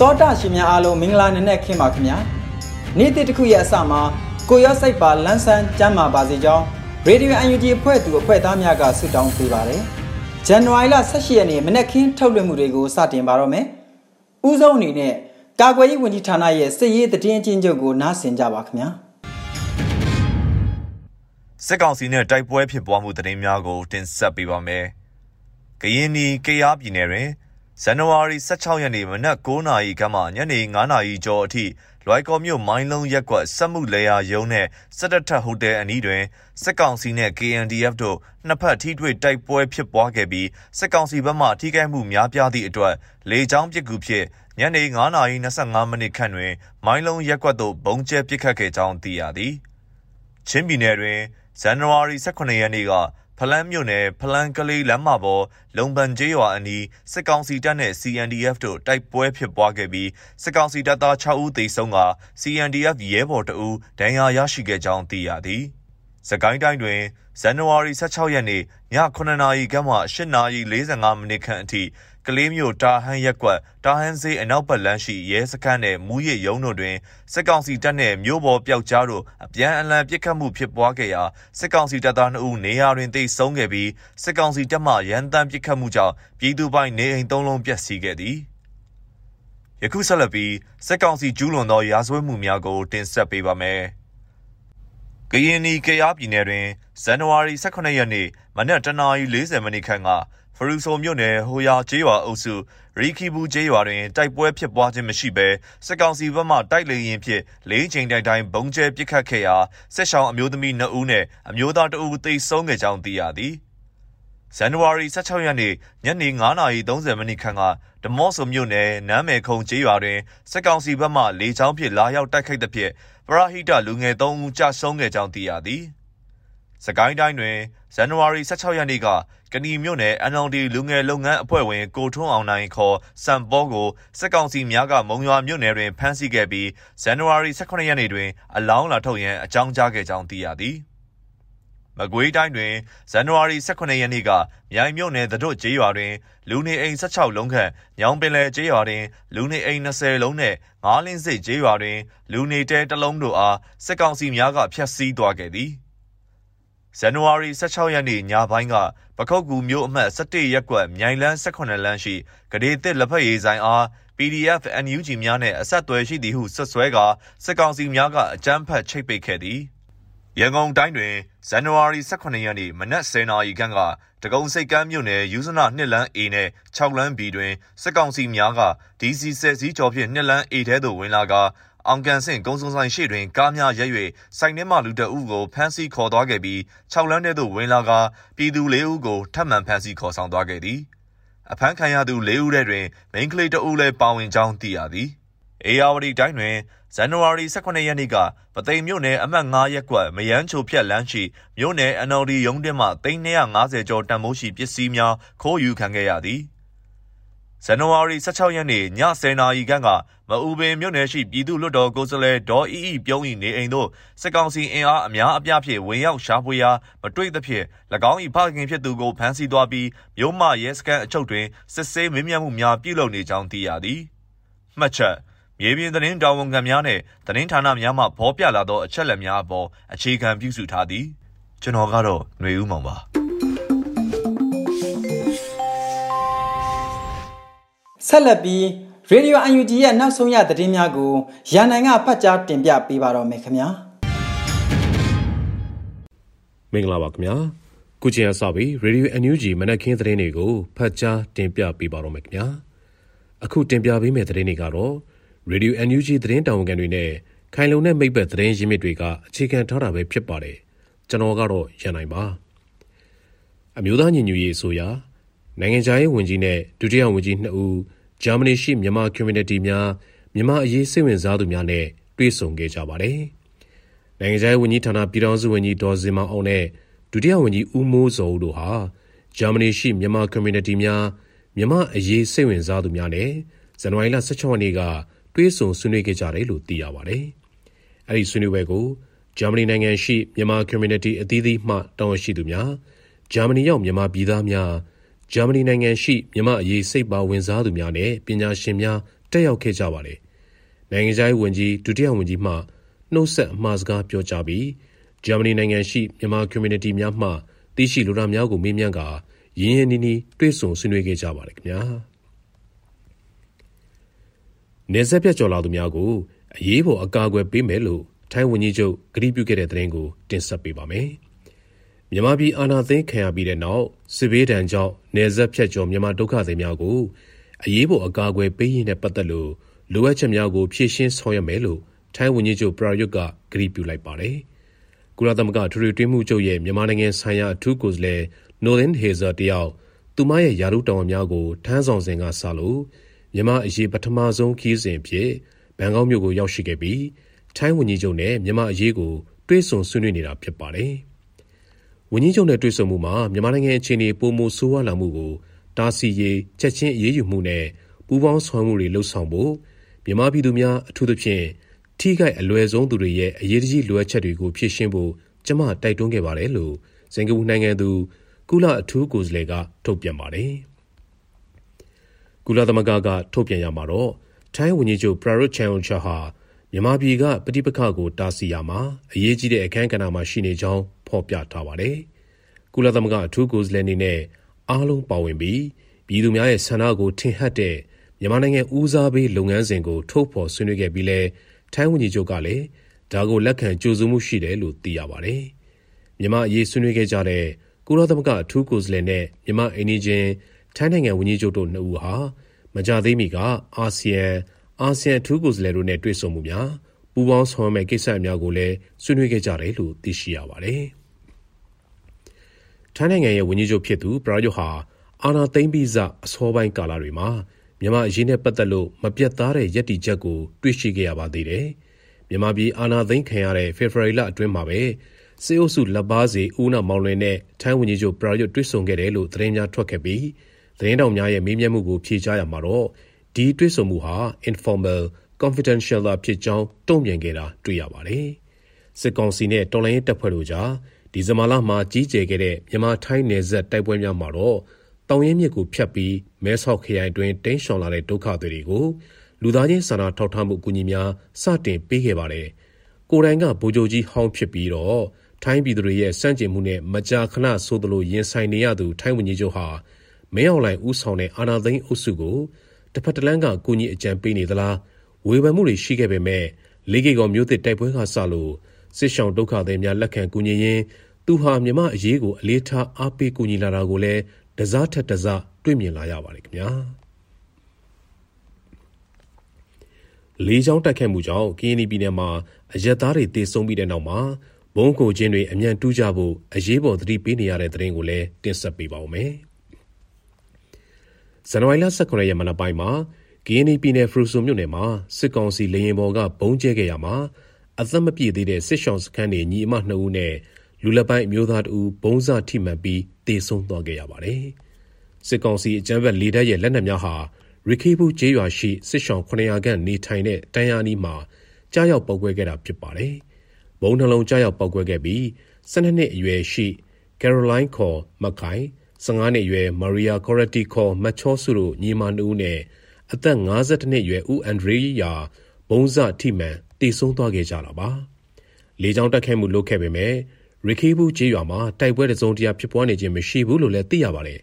တောတာရှင်များအားလုံးမင်္ဂလာနံနက်ခင်းပါခင်ဗျာနေ့တစ်တစ်ခုရဲ့အစမှာကိုရော့စိတ်ပါလန်းဆန်းကျမ်းမာပါစေကြောင်းရေဒီယို UNG အဖွဲ့သူအဖွဲ့သားများကဆုတောင်းပေးပါတယ်ဇန်နဝါရီလ18ရက်နေ့မနက်ခင်းထုတ်လွှင့်မှုတွေကိုစတင်ပါတော့မယ်ဥဆုံးအနေနဲ့ကာကွယ်ရေးဝန်ကြီးဌာနရဲ့စစ်ရေးတည်င်းချင်းချုပ်ကိုနားဆင်ကြပါခင်ဗျာစစ်ကောင်စီနဲ့တိုက်ပွဲဖြစ်ပွားမှုသတင်းများကိုတင်ဆက်ပေးပါမယ်။ကရင်နီကယားပြည်နယ်တွင် ဇန်နဝါရီ16ရက်နေ့မနက်9:00နာရီခန့်မှညနေ9:00နာရီကျော်အထိလွိုက်ကော်မြို့မိုင်းလုံးရက်ကွက်စက်မှုလေယာရုံးနဲ့စစ်တပ်ထက်ဟိုတယ်အနီးတွင်စစ်ကောင်စီနဲ့ KNDF တို့နှစ်ဖက်ထိတွေ့တိုက်ပွဲဖြစ်ပွားခဲ့ပြီးစစ်ကောင်စီဘက်မှထိခိုက်မှုများပြားသည့်အတွက်လေကြောင်းပစ်ကူဖြင့်ညနေ9:25မိနစ်ခန့်တွင် မိုင်းလုံးရက်ကွက်သို့ဘုံကျဲပစ်ခတ်ခဲ့ကြောင်းသိရသည်။ချင်းပြည်နယ်တွင်ဇန်နဝါရီ18ရက်နေ့က ဖလန်းမြို့နယ်ဖလန်းကလေးလမ်းမပေါ်လုံပန်ကျေးရွာအနီးစစ်ကောင်စီတပ်နဲ့ CNDF တို့တိုက်ပွဲဖြစ်ပွားခဲ့ပြီးစစ်ကောင်စီတပ်သား6ဦးသေဆုံးက CNDF ရဲဘော်2ဦးဒဏ်ရာရရှိခဲ့ကြောင်းသိရသည်။ စကိုင်းတိုင်းတွင်ဇန်နဝါရီ16ရက်နေ့ည9:00နာရီခန့်မှ8:45မိနစ်ခန့်အထိကလေးမျိုးတာဟန်းရက်ကွက်တာဟန်းစေးအနောက်ဘက်လမ်းရှိရဲစခန်းနဲ့မူရစ်ရုံးတို့တွင်စစ်ကောင်စီတပ်နှင့်မြို့ပေါ်ပျောက်ကြားတို့အပြန်အလှန်ပစ်ခတ်မှုဖြစ်ပွားခဲ့ရာစစ်ကောင်စီတပ်သား2ဦးနေရာတွင်တိတ်ဆုံးခဲ့ပြီးစစ်ကောင်စီတပ်မှရန်တမ်းပစ်ခတ်မှုကြောင့်ပြည်သူပိုင်နေအိမ်၃လုံးပျက်စီးခဲ့သည်ယခုဆက်လက်ပြီးစစ်ကောင်စီကျူးလွန်သောရာဇဝတ်မှုများကိုတင်ဆက်ပေးပါမယ်။ ကရင်နီကယားပြည်နယ်တွင်ဇန်နဝါရီ18ရက်နေ့မနက်တနာရီ40မိနစ်ခန့်ကဖရူဆိုမြို့နယ်ဟိုယာကျေးရွာအုပ်စုရီခီဘူးကျေးရွာတွင်တိုက်ပွဲဖြစ်ပွားခြင်းမရှိဘဲစစ်ကောင်စီဘက်မှတိုက်လေရင်ဖြင့်လေးချိန်တိုင်တိုင်ဘုံကျဲပစ်ခတ်ခဲ့ရာဆက်ဆောင်အမျိုးသမီး2ဦးနှင့်အမျိုးသား2ဦးသေဆုံးခဲ့ကြောင်းသိရသည်ဇန်နဝါရီ16ရက်နေ့ညနေ9:30မိနစ်ခန့်က ဒမော့ဆိုမြို့နယ်နမ်းမယ်ခုံကျေးရွာတွင်စစ်ကောင်စီဘက်မှလေကြောင်းဖြင့်လာရောက်တိုက်ခိုက်သဖြင့်ပရဟိတလူငယ်3ဦးကြာဆုံးခဲ့ကြောင်းသိရသည်။စကိုင်းတိုင်းတွင်ဇန်နဝါရီ16ရက်နေ့ကကဏီမြို့နယ် NLD လူငယ်လုပ်ငန်းအဖွဲ့ဝင်ကိုထွန်းအောင်နိုင်ခေါ်စံပေါ်ကိုစစ်ကောင်စီများကမုံရွာမြို့နယ်တွင်ဖမ်းဆီးခဲ့ပြီးဇန်နဝါရီ18ရက်နေ့တွင်အလောင်းလာထုတ်ရန်အကြောင်းကြားခဲ့ကြောင်းသိရသည်။ မကွေးတိုင်းတွင်ဇန်နဝါရီ18ရက်နေ့ကမြိုင်မြို့နယ်သတို့ကျေးရွာတွင် လူနေအိမ်16လုံးခန့်ညောင်ပင်လယ်ကျေးရွာတွင်လူနေအိမ်20လုံးနှင့်ငါးလင်းစစ်ကျေးရွာတွင် လူနေတဲတစ်လုံးတို့အားစစ်ကောင်စီများကဖျက်ဆီးသွားခဲ့သည်။ဇန်နဝါရီ16ရက်နေ့ညပိုင်းကပခုတ်ကူမြို့အမှတ်17ရပ်ကွက်မြိုင်လန်း18လမ်းရှိဂဒေသစ်လက်ဖက်ရည်ဆိုင်အား PDF NUG များနဲ့အဆက်အသွယ်ရှိသည်ဟုဆွဆွဲကစစ်ကောင်စီများကအကြမ်းဖက်ချိတ်ပိတ်ခဲ့သည် ရန်ကုန်တိုင်းတွင်ဇန်နဝါရီ18ရက်နေ့မနက်10:00နာရီခန့်ကတကုံစိတ်ကမ်းမြို့နယ်ယူဇနာ2လမ်း A နဲ့6လမ်း B တွင်စစ်ကောင်စီများက DC ဆယ်စီးကျော်ဖြင့်2လမ်း A ထဲသို့ဝင်လာကအောင်ကန်ဆင့်ကုန်းစုံဆိုင်ရှေ့တွင်ကားများရက်၍စိုက်နှင်းမှလူတအုပ်ကိုဖမ်းဆီးခေါ်သွားခဲ့ပြီး6လမ်းထဲသို့ဝင်လာကပြည်သူ၄ဦးကိုထပ်မံဖမ်းဆီးခေါ်ဆောင်သွားခဲ့သည်အဖမ်းခံရသူ၄ဦးထဲတွင်မိန်းကလေးတအုပ်လည်းပါဝင်ကြောင်းသိရသည် အေယာဝတီတိုင်းတွင်ဇန်နဝါရီ18ရက်နေ့ကပသိမ်မြို့နယ်အမှတ်9ရပ်ကွက်မယန်းချိုဖြတ်လမ်းရှိမြို့နယ် NLD ရုံးတင်မှ350ကျော်တန်မိုးရှိပစ္စည်းများခိုးယူခံခဲ့ရသည်ဇန်နဝါရီ16ရက်နေ့ည10:00နာရီခန့်ကမအူပင်မြို့နယ်ရှိပြည်သူ့လွှတ်တော်ကိုယ်စားလှယ်ဒေါ်အီအီပြုံး၏နေအိမ်သို့စစ်ကောင်စီအင်အားအများအပြားဖြင့်ဝင်ရောက်ရှာဖွေရာမတွေ့သဖြင့်၎င်း၏ဖခင်ဖြစ်သူကိုဖမ်းဆီးသွားပြီးမြို့မရဲစခန်းအချုပ်တွင်စစ်ဆေးမင်းမြတ်မှုများပြုလုပ်နေကြောင်းသိရသည်။မှတ်ချက် မြေပြင်သတင်းတာဝန်ခံများနဲ့သတင်းဌာနများမှဖော်ပြလာသောအချက်အလက်များအပေါ်အခြေခံပြုစုထားသည်ကျွန်တော်ကတော့ຫນွေဦးမောင်ပါဆက်လက်ပြီးရေဒီယို UNG ရဲ့နောက်ဆုံးရသတင်းများကိုရန်နိုင်ကဖတ်ကြားတင်ပြပေးပါတော့မယ်ခင်ဗျာမင်္ဂလာပါခင်ဗျာခုချိန်အစပြီးရေဒီယို UNG မနက်ခင်းသတင်းတွေကိုဖတ်ကြားတင်ပြပေးပါတော့မယ်ခင်ဗျာအခုတင်ပြပေးမယ့်သတင်းတွေကတော့ ရေဒီယို UNG သတင်းတာဝန်ခံတွေနဲ့ခိုင်လုံတဲ့မိဘသတင်းရင်းမြစ်တွေကအခြေခံထားတာပဲဖြစ်ပါတယ်ကျွန်တော်ကတော့ရန်နိုင်ပါအမျိုးသားညီညွတ်ရေးအစိုးရနိုင်ငံခြားရေးဝန်ကြီးနဲ့ဒုတိယဝန်ကြီးနှစ်ဦးဂျာမနီရှိမြန်မာ community များမြန်မာအရေးစိတ်ဝင်စားသူများနဲ့တွေ့ဆုံခဲ့ကြပါတယ်။နိုင်ငံခြားရေးဝန်ကြီးဌာနပြည်ထောင်စုဝန်ကြီးဒေါ်စင်မောင်အောင်နဲ့ဒုတိယဝန်ကြီးဦးမိုးစောဦးတို့ဟာဂျာမနီရှိမြန်မာ community များမြန်မာအရေးစိတ်ဝင်စားသူများနဲ့ဇန်နဝါရီလ16ရက်နေ့က တွေ့ဆုံဆွေးနွေးခဲ့ကြတယ်လို့သိရပါတယ်။အဲဒီဆွေးနွေးပွဲကိုဂျာမနီနိုင်ငံရှိမြန်မာ community အသီးသီးမှတာဝန်ရှိသူများဂျာမနီရောက်မြန်မာပြည်သားများဂျာမနီနိုင်ငံရှိမြန်မာအရေးစိတ်ပါဝင်စားသူများနဲ့ပညာရှင်များတက်ရောက်ခဲ့ကြပါတယ်။နိုင်ငံခြားရေးဝန်ကြီးဒုတိယဝန်ကြီးမှနှုတ်ဆက်အမှားစကားပြောကြားပြီးဂျာမနီနိုင်ငံရှိမြန်မာ community များမှသိရှိလိုတာများကိုမေးမြန်းကာရင်းရင်းနှီးနှီးတွေ့ဆုံဆွေးနွေးခဲ့ကြပါတယ်ခင်ဗျာ။ နေဆက်ပြတ်ကျော်လာသူများကို အရေးပေါ်အကာအကွယ်ပေးမယ်လို့ထိုင်းဝန်ကြီးချုပ်ကတိပြုခဲ့တဲ့သတင်းကိုတင်ဆက်ပေးပါမယ်။မြန်မာပြည်အာဏာသိမ်းခံရပြီးတဲ့နောက်စစ်ဘေးဒဏ်ကြောင့်နယ်စပ်ဖြတ်ကျော်မြန်မာဒုက္ခသည်များကိုအရေးပေါ်အကာအကွယ်ပေးရင်းနဲ့ပတ်သက်လို့လိုအပ်ချက်များကိုဖြည့်ရှင်းဆောင်ရွက်မယ်လို့ထိုင်းဝန်ကြီးချုပ်ပရာယွတ်ကကတိပြုလိုက်ပါတယ်။ကုလသမဂ္ဂထူထူတွင်းမှုချုပ်ရဲ့မြန်မာနိုင်ငံဆိုင်ရာအထူးကိုယ်စားလှယ်နိုလင်ဟေဇာတယောက်သူမရဲ့ယာရုတောင်များကိုထမ်းဆောင်စဉ်ကစလို့ မြန်မာအရေးပထမဆုံးခီးစဉ်ဖြစ်ဘန်ကောက်မြို့ကိုရောက်ရှိခဲ့ပြီးထိုင်းဝန်ကြီးချုပ်နဲ့မြန်မာအရေးကိုတွဲဆုံဆွေးနွေးနေတာဖြစ်ပါတယ်။ဝန်ကြီးချုပ်နဲ့တွေ့ဆုံမှုမှာမြန်မာနိုင်ငံအခြေအနေပိုမိုဆိုးဝါးလာမှုကိုတားဆီးရေးချက်ချင်းအရေးယူမှုနဲ့ပူးပေါင်းဆောင်မှုတွေလှုပ်ဆောင်ဖို့မြန်မာပြည်သူများအထူးသဖြင့်ထိခိုက်အလွယ်ဆုံးသူတွေရဲ့အရေးကြီးလိုအပ်ချက်တွေကိုဖြည့်ရှင်းဖို့ကျမတိုက်တွန်းခဲ့ပါတယ်လို့စင်ကာပူနိုင်ငံသူကုလအထူးကိုယ်စားလှယ်ကထုတ်ပြန်ပါတယ်။ ကုလသမဂ္ဂကထုတ်ပြန်ရမှာတော့ထိုင်းဝန်ကြီးချုပ်ပရာရွတ်ချန်အိုချာဟာမြန်မာပြည်ကပဋိပက္ခကိုတားဆီးရမှာအရေးကြီးတဲ့အခန်းကဏ္ဍမှာရှိနေကြောင်းဖော်ပြထားပါတယ်။ကုလသမဂ္ဂအထူးကိုယ်စားလှယ်အနေနဲ့အားလုံးပါဝင်ပြီးပြည်သူများရဲ့ဆန္ဒကိုထင်ဟပ်တဲ့မြန်မာနိုင်ငံဦးစားပေးလုပ်ငန်းစဉ်ကိုထုတ်ဖော်ဆွေးနွေးခဲ့ပြီးလဲထိုင်းဝန်ကြီးချုပ်ကလည်းဒါကိုလက်ခံကြိုဆိုမှုရှိတယ်လို့သိရပါတယ်။မြန်မာအရေးဆွေးနွေးခဲ့ကြတဲ့ကုလသမဂ္ဂအထူးကိုယ်စားလှယ်နဲ့မြန်မာအိန္ဒိချင်း ထိုင်းနိုင်ငံဝန်ကြီးချုပ်တို့နှစ်ဦးဟာမကြသေးမီကအာဆီယံအာဆီယံအထူးကိုယ်စားလှယ်တို့နဲ့တွေ့ဆုံမှုများပူးပေါင်းဆောင်ရွက်မယ့်ကိစ္စများကိုလည်းဆွေးနွေးခဲ့ကြတယ်လို့သိရှိရပါတယ်။ထိုင်းနိုင်ငံရဲ့ဝန်ကြီးချုပ်ဖြစ်သူပရာယုဟာအာနာသိမ့်ပြီးစအစောပိုင်းကာလတွေမှာမြန်မာအရေးနဲ့ပတ်သက်လို့မပြတ်သားတဲ့ရည်တည်ချက်ကိုတွေ့ရှိခဲ့ရပါသေးတယ်။မြန်မာပြည်အာနာသိမ့်ခံရတဲ့ဖေဖော်ဝါရီလအတွင်းမှာပဲစေအုပ်စုလက်ပါစီဦးနာမောင်လွင်နဲ့ထိုင်းဝန်ကြီးချုပ်ပရာယုတွေ့ဆုံခဲ့တယ်လို့သတင်းများထွက်ခဲ့ပြီး သတင်းတောင်များရဲ့မေးမြန်းမှုကို ဖြေကြားရမှာတော့ ဒီတွေ့ဆုံမှုဟာ informal confidential သာဖြစ်ကြောင်း တုံ့ပြန်ခဲ့တာ တွေ့ရပါတယ်။စစ်ကောင်စီနဲ့ တော်လိုင်းရေးတပ်ဖွဲ့တို့ကြား ဒီဇင်ဘာလမှာ ကြီးကျယ်ခဲ့တဲ့ မြန်မာထိုင်းနယ်စပ် တိုက်ပွဲများမှာတော့တောင်ရင်မြစ်ကိုဖြတ်ပြီး မဲဆောက်ခရိုင်တွင်တင်းရှောင်လာတဲ့ ဒုက္ခသည်တွေကို လူသားချင်းစာနာထောက်ထားမှု အကူအညီများ စတင်ပေးခဲ့ပါတယ်။ကိုယ်တိုင်က ဗိုလ်ချုပ်ကြီးဟောင်းဖြစ်ပြီးတော့ ထိုင်းပြည်သူတွေရဲ့စန့်ကျင်မှုနဲ့ မကြာခဏဆိုသလို ရင်ဆိုင်နေရသူ ထိုင်းဝန်ကြီးချုပ်ဟာ မင်းအောင်လှိုင်ဦးဆောင်တဲ့အာဏာသိမ်းအုပ်စုကိုတစ်ဖက်တစ်လမ်းကကူညီအကြံပေးနေသလားဝေဖန်မှုတွေရှိခဲ့ပေမဲ့လေးကေကောမျိုးသစ်တိုက်ပွဲကစလို့စစ်ရှောင်ဒုက္ခသည်များလက်ခံကူညီရင်းသူဟာမြမအရေးကိုအလေးထားအားပေးကူညီလာတာကိုလည်းတစားထက်တစားတွေ့မြင်လာရပါတယ်ခင်ဗျာလေးချောင်းတိုက်ခတ်မှုကြောင့်ကရင်ပြည်နယ်မှာအရက်သားတွေတေဆုံးပြီးတဲ့နောက်မှာဘုံကိုချင်းတွေအမြန်တူးကြဖို့အရေးပေါ်သတိပေးနေရတဲ့သတင်းကိုလည်းတင်ဆက်ပေးပါဦးမယ်။ ဇန်နဝါရီလ18ရက်မနက်ပိုင်းမှာကင်းနီပြည်နယ်ဖရူဆိုမြို့နယ်မှာစစ်ကောင်စီလေရင်ပေါ်ကဘုံကျဲခဲ့ရမှာအသက်မပြည့်သေးတဲ့စစ်ရှောင်းစခန်းနေညီအမနှစ်ဦးနဲ့လူလက်ပိုင်းအမျိုးသားတဦးဘုံစထိမှန်ပြီးတေဆုံးသွားခဲ့ရပါတယ်။စစ်ကောင်စီအကြမ်းဖက်လေတပ်ရဲ့လက်နက်များဟာရခိဘူးကျေးရွာရှိစစ်ရှောင်း900ခန့်နေထိုင်တဲ့တန်ရာနီမှာကြားရောက်ပောက်ကွဲခဲ့တာဖြစ်ပါတယ်။ဘုံနှလုံးကြားရောက်ပောက်ကွဲခဲ့ပြီး12နှစ်အရွယ်ရှိ Caroline ခေါ်မခိုင် 15နှစ်အရွယ်မာရီယာကော်ရတီခေါ်မတ်ချောစုတို့ ညီမနှစ်ဦးနဲ့ အသက်52နှစ်အရွယ် ဦးအန်ဒရီယာဘုံစထိမှန်တည်ဆုံးသွားခဲ့ကြတာပါ။လေကြောင်းတက်ခဲမှု လုပ်ခဲ့ပေမဲ့ရခိဘူးကျေးရွာမှာ တိုက်ပွဲတစုံတရာ ဖြစ်ပွားနေခြင်း မရှိဘူးလို့လည်း သိရပါတယ်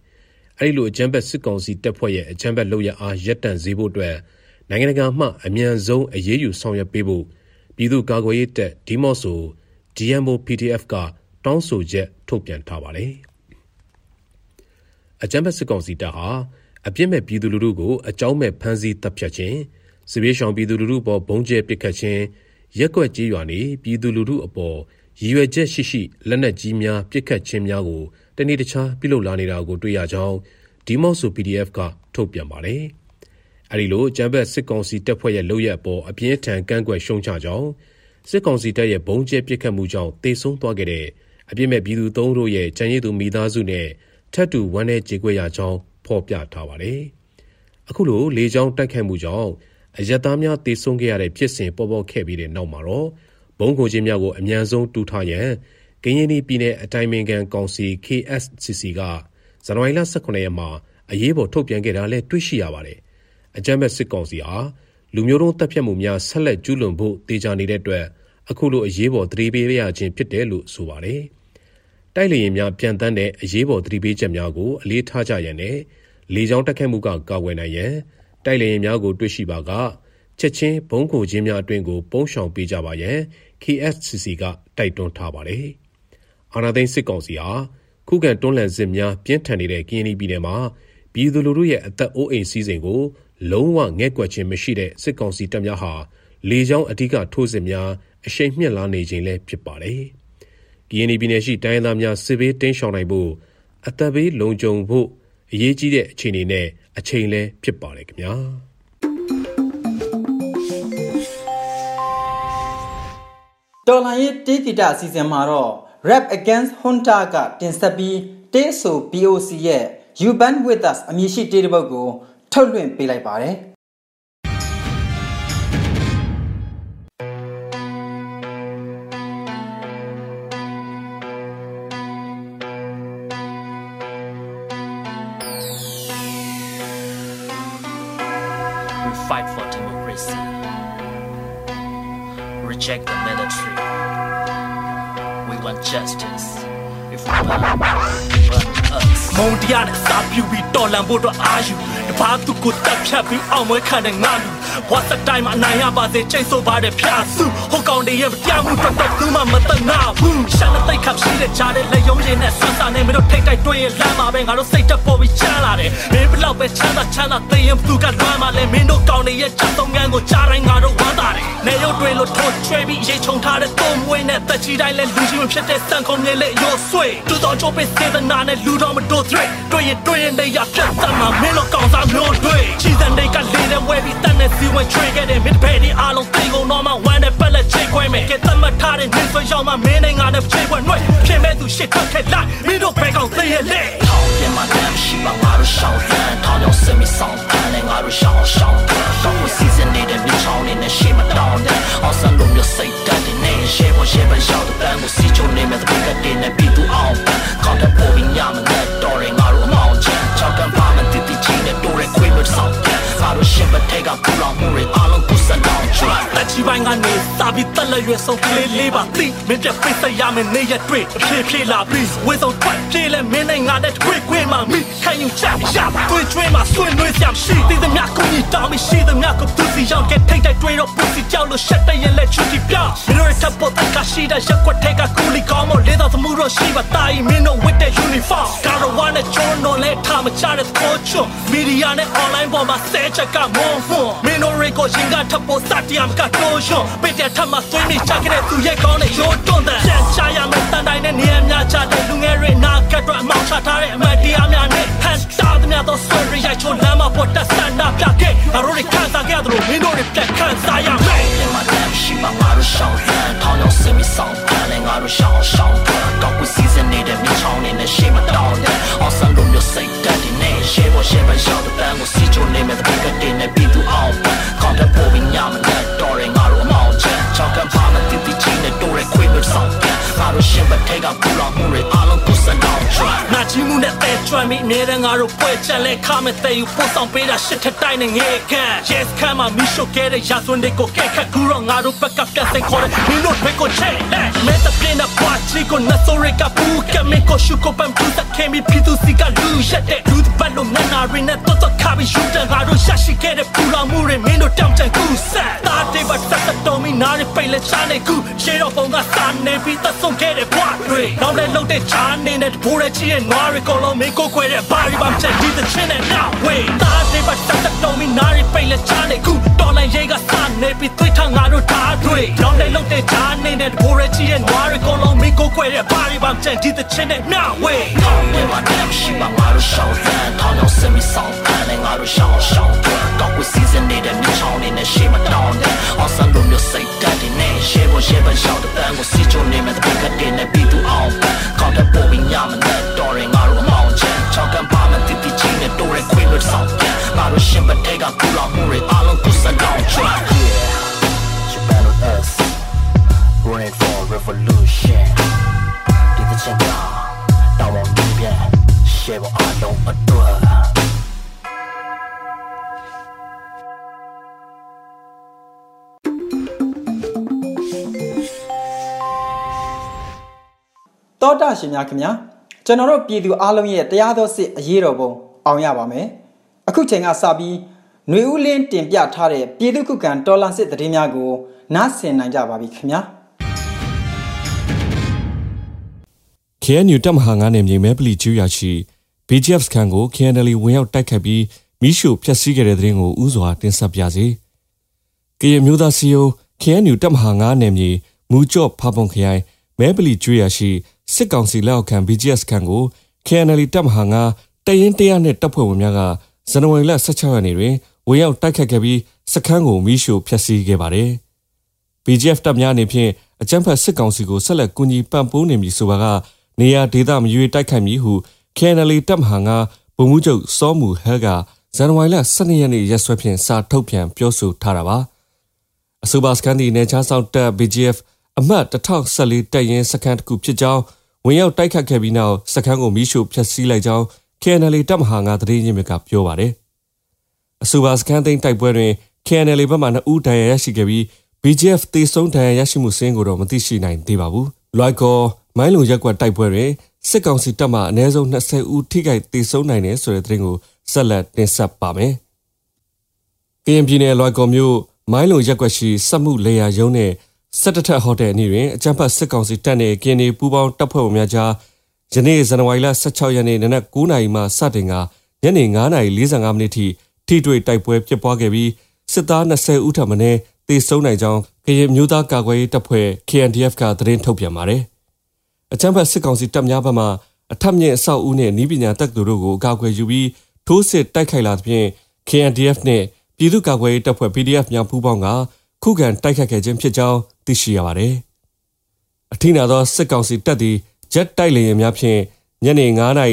အဲဒီလို အကြမ်းဖက်စစ်ကောင်စီတပ်ဖွဲ့ရဲ့ အကြမ်းဖက်လုပ်ရအား ရပ်တန့်စေဖို့အတွက် နိုင်ငံတကာမှ အမြန်ဆုံး အရေးယူဆောင်ရွက်ပေးဖို့ ပြည်သူ့ကာကွယ်ရေးတပ် ဒီမော့ဆို DMO PDF က တောင်းဆိုချက် ထုတ်ပြန်ထားပါတယ်။ အကြမ်းဖက်စစ်ကောင်စီတပ်ဟာအပြစ်မဲ့ပြည်သူလူထုကိုအကြောင်းမဲ့ဖမ်းဆီးတပ်ဖြတ်ခြင်းစစ်ဘေးရှောင်ပြည်သူလူထုပေါ်ဘုံကျဲပစ်ခတ်ခြင်းရက်ွက်ကြီးရွာနေပြည်သူလူထုအပေါ်ရည်ရွယ်ချက်ရှိရှိလက်နက်ကြီးများပစ်ခတ်ခြင်းများကိုတနေ့တခြားပြုလုပ်လာနေတာကိုတွေ့ရကြောင်းဒီမော့ဆို PDF ကထုတ်ပြန်ပါတယ်။အဲဒီလိုကျမ်းဘက်စစ်ကောင်စီတပ်ဖွဲ့ရဲ့လုပ်ရက်အပေါ်အပြင်းထန်ကန့်ကွက်ရှုံချကြောင်းစစ်ကောင်စီတပ်ရဲ့ဘုံကျဲပစ်ခတ်မှုကြောင့်တေဆုံးသွားခဲ့တဲ့အပြစ်မဲ့ပြည်သူသုံးတို့ရဲ့ကြံရည်သူမိသားစုနဲ့ ထပ်တူဝမ်းနဲ့ကြေကွဲရကြောင်းဖော်ပြထားပါတယ်။အခုလိုလေကြောင်းတိုက်ခိုက်မှုကြောင့်အယက်သားများတေဆုံးခဲ့ရတဲ့ဖြစ်စဉ်ပေါ်ပေါက်ခဲ့ပြီးတဲ့နောက်မှာတော့ဘုံကိုချင်းများကိုအမြန်ဆုံးတူထားရန်ကရင်ပြည်နယ်အတိုင်းအမြံကောင်စီ KSCC ကဇန်နဝါရီလ18ရက်မှာအရေးပေါ်ထုတ်ပြန်ခဲ့တာလည်းတွေ့ရှိရပါတယ်။အကြမ်းဖက်စစ်ကောင်စီဟာလူမျိုးတုံးတပ်ဖြတ်မှုများဆက်လက်ကျူးလွန်ဖို့တေချာနေတဲ့အတွက်အခုလိုအရေးပေါ်သတိပေးရခြင်းဖြစ်တယ်လို့ဆိုပါတယ်။ တိုက်လေရင်များပြန်တန်းတဲ့အရေးပေါ်သတိပေးချက်များကိုအလေးထားကြရန်နဲ့လေကြောင်းတက်ခတ်မှုကကာကွယ်နိုင်ရန်တိုက်လေရင်များကိုတွေ့ရှိပါကချက်ချင်းဘုံကိုချင်းများအတွင်ကိုပုံရှောင်ပေးကြပါရန် KSCC ကတိုက်တွန်းထားပါတယ်။အာနာသိန်းစစ်ကောင်စီဟာခုခံတွန်းလှန်စစ်များပြင်းထန်နေတဲ့ကရင်ပြည်နယ်မှာပြည်သူလူထုရဲ့အသက်အိုးအိမ်စည်းစိမ်ကိုလုံးဝငဲ့ကွက်ခြင်းမရှိတဲ့စစ်ကောင်စီတပ်များဟာလေကြောင်းအဓိကထိုးစစ်များအရှိန်မြင့်လာနေခြင်းလည်းဖြစ်ပါတယ်။ ကရင်ပြည်နယ်ရှိတိုင်းသားများစစ်ဘေးတင်းရှောင်နိုင်ဖို့အသက်ဘေးလုံခြုံဖို့အရေးကြီးတဲ့အခြေအနေနဲ့အချိန်လည်းဖြစ်ပါတယ်ခင်ဗျာတော်လိုင်းရဲ့တေးတီတာအစီအစဉ်မှာတော့ Rap Against Hunta ကတင်ဆက်ပြီးတေးဆို BOC ရဲ့ You Band With Us အမည်ရှိတေးတစ်ပုဒ်ကိုထုတ်လွှင့်ပေးလိုက်ပါတယ်။ fight for democracy. Reject the military. We want justice. If we want. မုံတရားနဲ့စာပြူပြီးတော်လန်ဖို့တော့အာယူတပါးသူကိုတက်ဖြတ်ပြီးအောင်မွေးခံတဲ့ငါလူဝတ်စတိုင်းမှာနိုင်ရပါစေချိန်ဆိုပါတဲ့ဖျားစုဟိုကောင်တွေရဲ့တရားမှုတော့တော့သူမှမတနာဘူးရှာတဲ့တိတ်ခပ်ရှိတဲ့ကြားတဲ့လက်ယုံရည်နဲ့ဆွမ်းစာနေမလို့ထိတ်တိုက်တွင်းရင်လမ်းမှာပဲငါတို့စိတ်တက်ပေါ်ပြီးချမ်းလာတယ်မင်းဘလောက်ပဲချမ်းသာချမ်းသာသိရင်သူကလွမ်းမှာလဲမင်းတို့ကောင်တွေရဲ့ချက်သုံးငန်းကိုကြားတိုင်းငါတို့ဝမ်းသာတယ် နေရုပ်တွေလို့ထိုးချွေးပြီးရေချုံထားတဲ့တုံးမွေးနဲ့တက်ချီတိုင်းလဲလူကြီးမဖြစ်တဲ့စံခုံမြေလေးရိုးဆွေတူတော်ချိုးပေးစေတနာနဲ့လူတော်မတို့တွေတွေ့ရင်တွေ့ရင်လည်းရပြတ်သားမှာမင်းတို့ကောင်စားမျိုးတွေချီစံတွေကလေးတဲ့ဝဲပြီးတန်တဲ့စီဝင်ချွေခဲ့တဲ့ mid pay ဒီအားလုံးသိကုန်တော့မှဝမ်းတဲ့ပက်လက်ချိတ်ခွဲမယ်ကဲတတ်မှတ်ထားတဲ့နေဆွေရောက်မှမင်းနဲ့ငါနဲ့ချိတ်ခွဲနှွဲ့ဖြစ် မဲ့သူရှစ်ထွက်ခဲ့လိုက်မင်းတို့ဘဲကောင်သိရဲ့လေထောင်ပြမှာတမ်းရှိပါငါတို့ရှောင်းတန်းထောင်ရောက်စမီဆောင်တန်းနဲ့ငါတို့ရှောင်းရှောင်းတန်းတော့ season နေတဲ့မြေချောင်းနဲ့ရှေ့မှာတောင်းတဲ့အောင်စံလုံးမျိုးစိတ်တတ်တဲ့နေရှေ့ပေါ်ရှေ့ပေါ်ရောက်တဲ့ဘန်ကိုစီချုံနေမဲ့တဲ့ကတဲ့နဲ့ပြီးသူအောင်ကောင်းတဲ့ပေါ်ပြီးညမနဲ့တော်ရင်ငါတို့အမောင်းချင်ချောက်ကမ်းပါမတည်တည်ချင်းနဲ့တိုးရဲခွေးမျိုးဆောင်ငါတို့ရှေ့မထဲကပူလောင်မှုတွေအားလုံး ကုစလောင်ချွတ်တက်ချီပိုင်းကနေစာပြီးတက်လက်ရွယ်ဆုံးကလေးလေးပါသိမင်းပြပိတ်ဆက်ရမယ်နေရတွေ့အဖြေဖြေလာပြီးဝေဆုံးထွက်ပြေးလဲမင်းနဲ့ငါနဲ့တွေ့ခွေးမှမိခံယူချက်ရတွေ့ကျွေးမှဆွေးနွေးစရာရှိသေးသမျှကိုကြီးတောင်းပြီးရှိသမျှကိုသူစီရောက် get ထိတ်တိုက်တွေ့တော့ပူစီကြောက်လို့ရှက်တဲ့ရင်လက်ချူတီပြမင်းတို့ရဲ့တပ်ပေါ်တက်ကရှိတဲ့ရက်ွက်ထဲကကူလီကောင်းမလေးတော်သမှုတော့ရှိပါတာမင်းတို့ with the uniform ကာရဝါနဲ့ဂျွန်တော်လဲထားမချတဲ့ကိုချွန်မီဒီယာနဲ့ online ပေါ်မှာဆဲချက်ကမွန်ဖွန်မင်းတို့ရေကိုရှင်ကထပ်ပေါ်စတရမ်ကတိုးရှွန်ပိတ်တဲ့ထပ်မှာဆွေးနေချခဲ့တဲ့သူရဲ့ကောင်းတဲ့ရိုးတွန်းတဲ့ပြန်ချရမယ်တန်တိုင်းနဲ့နေရာများချတဲ့လူငယ်တွေနာကတ်တော့အမောင်ချထားတဲ့အမတ်တရားများနဲ့ဟန်တာသမျှသောဆွေရရိုက်ချိုလမ်းမှာပေါ်တက်ဆန္ဒပြခဲ့အရိုးတွေခံစားခဲ့တယ်လို့မင်းတို့တွေပြတ်ခံစားရမယ်မှာတမ်းရှိမှငါတို့ရှောင်းစမ်းထောင်းရောက်စမီဆောင်တန်းနဲ့ငါတို့ရှောင်းရှောင်းကောက်ကိုစီစဉ်နေတဲ့မြေချောင်းနဲ့ရှေ့မှာတောင်းတဲ့အောင်စံလုံးမျိုးစိတ်တက်ဒီနေရှေ့ပေါ်ရှေ့ပေါ်ရောက်တဲ့ဘန်ကိုစီချိုနေမဲ့တဲ့ကတဲ့နဲ့ပြီးသူအောင်ကောင်းတဲ့ပေါ်ပြီးညမနဲ့တော်ရင်ငါတို့အမောင်းချချောက်ကမ်းပါမတည်တည်ချင်းနဲ့တိုးရဲခွေးမျိုးဆောင် ငါတို့ရှေ့မှာထဲကပူလောင်မှုတွေအားလုံးကိုစံအောင်ချနာချီမှုနဲ့တဲ့ချကျွမ်းပြီးအမြဲတမ်းငါတို့ပွဲချက်လဲခမဲ့တဲ့ယူပို့ဆောင်ပေးတာရှစ်ထက်တိုင်းနဲ့ငဲခံ Yes ခံမှာမီရှိုကဲတဲ့ရာဇဝင်တွေကိုကဲခတ်ကူတော့ငါတို့ဘက်ကပြတ်စိတ်ခေါ်တယ်မင်းတို့တွေကိုချက်လက်မဲတပြင်းတဲ့ပွားချီကိုနတ်ဆိုရကပူကမေကိုရှုကိုပန်ပူစခဲမီဖီသူစီကလူရက်တဲ့လူပတ်လို့မျက်နာရင်းနဲ့တော့တော့ခါပြီးယူတဲ့ငါတို့ရှာရှိခဲ့တဲ့ပူလောင်မှုတွေမင်းတို့တောင်ချန်ကူဆက်တာတေးပတ်ဆက်တော်မီနားရပိတ်လက်ချနေကူရှေးတော့ပုံကစာနေပြီးသက်ဆုံးခဲ့တဲ့ဘွားတွေနောက်လည်းလုံတဲ့ချာနေတဲ့ဘိုးရဲ့ချီရဲ့နွားရီကိုလုံးမင်းကိုခွဲတဲ့ဘာရီဘာချက်ဒီတဲ့ချင်းနဲ့ now way တာတေးပတ်ဆက်တော်မီနားရပိတ်လက်ချနေကူတော်လည်းရေးကစာနေပြီးသွေးထငါတို့ဓာတ်တွေနောက်လည်းလုံတဲ့ချာနေတဲ့ဘိုးရဲ့ချီရဲ့နွားရီကိုလုံးမင်းကိုခွဲတဲ့ဘာရီဘာချက်ဒီတဲ့ချင်းနဲ့ now way ကောင်းနေမှာတဲ့ရှိမှာငါတို့ရှောင်းစမ်းထောင်းအောင်စမီဆောင်တယ်ငါတို့ရှောင်းရှောင်းကောက်ကိုစီစဉ်နေတဲ့မြေချောင်းနေနဲ့ရှေ့မတောင်းတဲ့အောင်စံလို့မျိုးစိတ်တက်တဲ့နဲ့ရှေ့ပေါ်ရှေ့ပေါ်ရှောင်းတဲ့တန်ကိုစီချုံနေမဲ့တဲ့ကတဲ့နဲ့ပြီးသူအောင်ကောက်တဲ့ပုံပြီးညမနဲ့တော်ရင်ငါတို့အမောင်ချမ်းချောက်ကံပါမတိတိချင်းနဲ့တိုးရဲခွေးလို့ဆောင်ပြန်ငါတို့ရှင်ပတဲ့ကကူလောင်မှုတွေအားလုံးကိုစကောင်း track yeah you better us ready for revolution ဒီတဲ့ချင်ကတောင်းအောင်ပြန်ရှေ့ပေါ်အားလုံးအတွက် တောတာရှင်များခင်ဗျာကျွန်တော်တို့ပြည်သူအားလုံးရဲ့တရားသောစစ်အရေးတော်ပုံအောင်ရပါမယ်အခုချိန်ကစပြီးຫນွေဦးလင်းတင်ပြထားတဲ့ပြည်သူခုခံတော်လှန်စစ်တရင်များကိုနားဆင်နိုင်ကြပါပြီခင်ဗျာ KNU တပ်မဟာ9နယ်မြေမဲပလီကျူရရှိ BGF စခန်းကို KNL ဝင်ရောက်တိုက်ခတ်ပြီးမိရှုဖျက်ဆီးခဲ့တဲ့တဲ့ရင်ကိုဥစွာတင်ဆက်ပြစေ။ကရင်မျိုးသားစီယို KNU တပ်မဟာ9နယ်မြေမူကြော့ဖာပွန်ခရိုင်မဲပလီကျူရရှိ စစ်ကောင်စီလက်အောက်ခံ BGF စခန်းကို KNL တပ်မဟာ9တရင်တရားနဲ့တပ်ဖွဲ့ဝင်များကဇန်နဝါရီလ16ရက်နေ့တွင်ဝင်ရောက်တိုက်ခတ်ခဲ့ပြီးစခန်းကိုမိရှုဖျက်ဆီးခဲ့ပါတယ်။ BGF တပ်များအနေဖြင့်အကြမ်းဖက်စစ်ကောင်စီကိုဆက်လက်ကူညီပံ့ပိုးနေမည်ဆိုပါကနေရာဒေသမရွေတိုက်ခိုက်မည်ဟု KNL တပ်မဟာငါဗိုလ်မှူးချုပ်စောမူဟဲကဇန်နဝါရီလ12ရက်နေ့ရက်စွဲဖြင့်စာထုတ်ပြန်ပြောဆိုထားတာပါအဆိုပါစကန်ဒီနေချာဆောင်တပ် BGF အမှတ်1014တပ်ရင်းစခန်းတစ်ခုဖြစ်ကြောင်း ဝင်ရောက်တိုက်ခတ်ခဲ့ပြီးနောက်စခန်းကိုမိရှို့ဖျက်ဆီးလိုက်ကြောင်း KNL တပ်မဟာငါသတင်းရင်းမြစ်ကပြောပါတယ်အဆိုပါစကန်သိန်းတိုက်ပွဲတွင် KNL ဘက်မှ2ဦးဒဏ်ရာရရှိခဲ့ပြီး BGF တေဆုံးဒဏ်ရာရရှိမှုစင်းကိုတော့မသိရှိနိုင်သေးပါဘူး။လွိုက်ကောမိုင်းလုံရက်ကွက်တိုက်ပွဲတွင်စစ်ကောင်စီတပ်မှအနည်းဆုံး20ဦးထိခိုက်ဒေဆုံးနိုင်တယ်ဆိုတဲ့သတင်းကိုဆက်လက်တင်ဆက်ပါမယ်။ကရင်ပြည်နယ်လွိုက်ကောမြို့မိုင်းလုံရက်ကွက်ရှိစက်မှုလေယာရုံးနဲ့ စစ်တပ်ထက်ဟိုတယ်အနီးတွင်အကြမ်းဖက်စစ်ကောင်စီတပ်နှင့်ကရင်နေပူးပေါင်းတပ်ဖွဲ့ဝင်များကြားယနေ့ဇန်နဝါရီလ16ရက်နေ့နနက်9:00နာရီမှစတင်ကညနေ9:45မိနစ်ထိထိတွေ့တိုက်ပွဲဖြစ်ပွားခဲ့ပြီးစစ်သား20ဦးထပ်မံတေဆုံးနိုင်ကြောင်းကရင်မျိုးသားကာကွယ်ရေးတပ်ဖွဲ့ KNDF ကသတင်းထုတ်ပြန်ပါတယ်။အကြမ်းဖက်စစ်ကောင်စီတပ်များဘက်မှအထက်မြင့်အဆောက်အဦနှင့်ဤပညာတက္ကသိုလ်တို့ကိုအကာအကွယ်ယူပြီးထိုးစစ်တိုက်ခိုက်လာသဖြင့် KNDF နှင့်ပြည်သူ့ကာကွယ်ရေးတပ်ဖွဲ့ PDF များပူးပေါင်းက ခုခံတိုက်ခိုက်ခဲ့ခြင်းဖြစ်ကြောင်းသိရှိရပါတယ်။အထင်သာသောစစ်ကောင်စီတပ်သည်ဂျက်တိုက်လေယာဉ်များဖြင့်ညနေ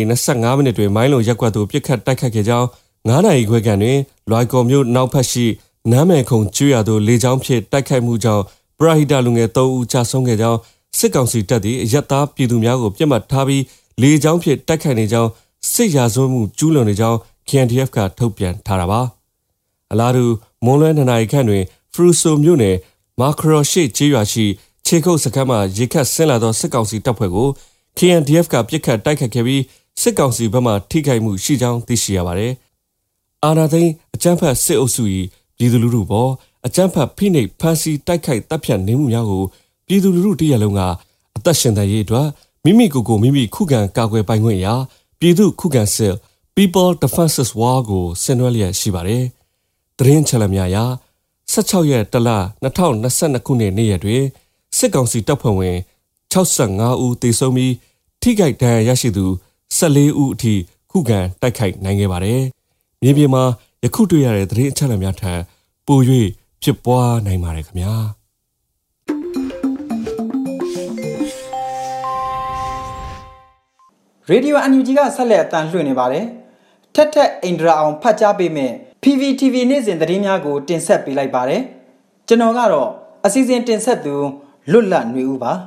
9:25မိနစ်တွင်မိုင်းလုံရက်ကွက်သို့ပစ်ခတ်တိုက်ခိုက်ခဲ့ကြောင်း9နာရီခွဲခန့်တွင်လွိုင်ကော်မြို့နောက်ဖက်ရှိနမ်းမယ်ခုံကျွရသို့လေကြောင်းဖြင့်တိုက်ခိုက်မှုကြောင့်ပရဟိတလူငယ်3ဦးကြာဆုံးခဲ့ကြောင်းစစ်ကောင်စီတပ်သည်အရက်သားပြည်သူများကိုပြစ်မှတ်ထားပြီးလေကြောင်းဖြင့်တိုက်ခိုက်နေကြောင်းစစ်ရာဇဝတ်မှုကျူးလွန်နေကြောင်း KNDF ကထုတ်ပြန်ထားတာပါအလားတူမွန်လွဲနှစ်နာရီခန့်တွင် ဖရူဆိုမြို့နယ်မာခရောရှိကျေးရွာရှိခြေကုပ်စခန်းမှာရေခတ်ဆင်းလာသောစစ်ကောင်စီတပ်ဖွဲ့ကို KNDF ကပြစ်ခတ်တိုက်ခတ်ခဲ့ပြီးစစ်ကောင်စီဘက်မှထိခိုက်မှုရှိကြောင်းသိရှိရပါတယ်။အာနာသိန်းအကြမ်းဖက်စစ်အုပ်စု၏ပြည်သူလူထုပေါ်အကြမ်းဖက်ဖိနှိပ်ဖမ်းဆီးတိုက်ခိုက်တပ်ဖြတ်နေမှုများကိုပြည်သူလူထုတရလုံးကအသက်ရှင်တန်ရေးအတွက်မိမိကိုယ်ကိုမိမိခုခံကာကွယ်ပိုင်ခွင့်ရာပြည်သူခုခံစစ် People Defenses War ကိုဆင်နွှဲလျက်ရှိပါတယ်။သတင်းချက်လက်များအရ 16ရက်တလ2022ခုနှစ်နေ့ရက်တွင်စစ်ကောင်စီတပ်ဖွဲ့ဝင်65ဦးသေဆုံးပြီးထိခိုက်ဒဏ်ရာရရှိသူ14ဦးအထိခုခံတိုက်ခိုက်နိုင်ခဲ့ပါတယ်။မြေပြင်မှာယခုတွေ့ရတဲ့သတင်းအချက်အလက်များထံပို၍ဖြစ်ပွားနိုင်ပါတယ်ခင်ဗျာ။ရေဒီယိုအန်ယူဂျီကဆက်လက်အတန်လွှင့်နေပါတယ်။ထက်ထက်အိန္ဒြာအောင်ဖတ်ကြားပေးမယ့် PVTV နေ့စဉ်သတင်းများကို တင်ဆက်ပေးလိုက်ပါတယ်။ကျွန်တော်ကတော့အစီအစဉ်တင်ဆက်သူလွတ်လပ်နေဦးပါ။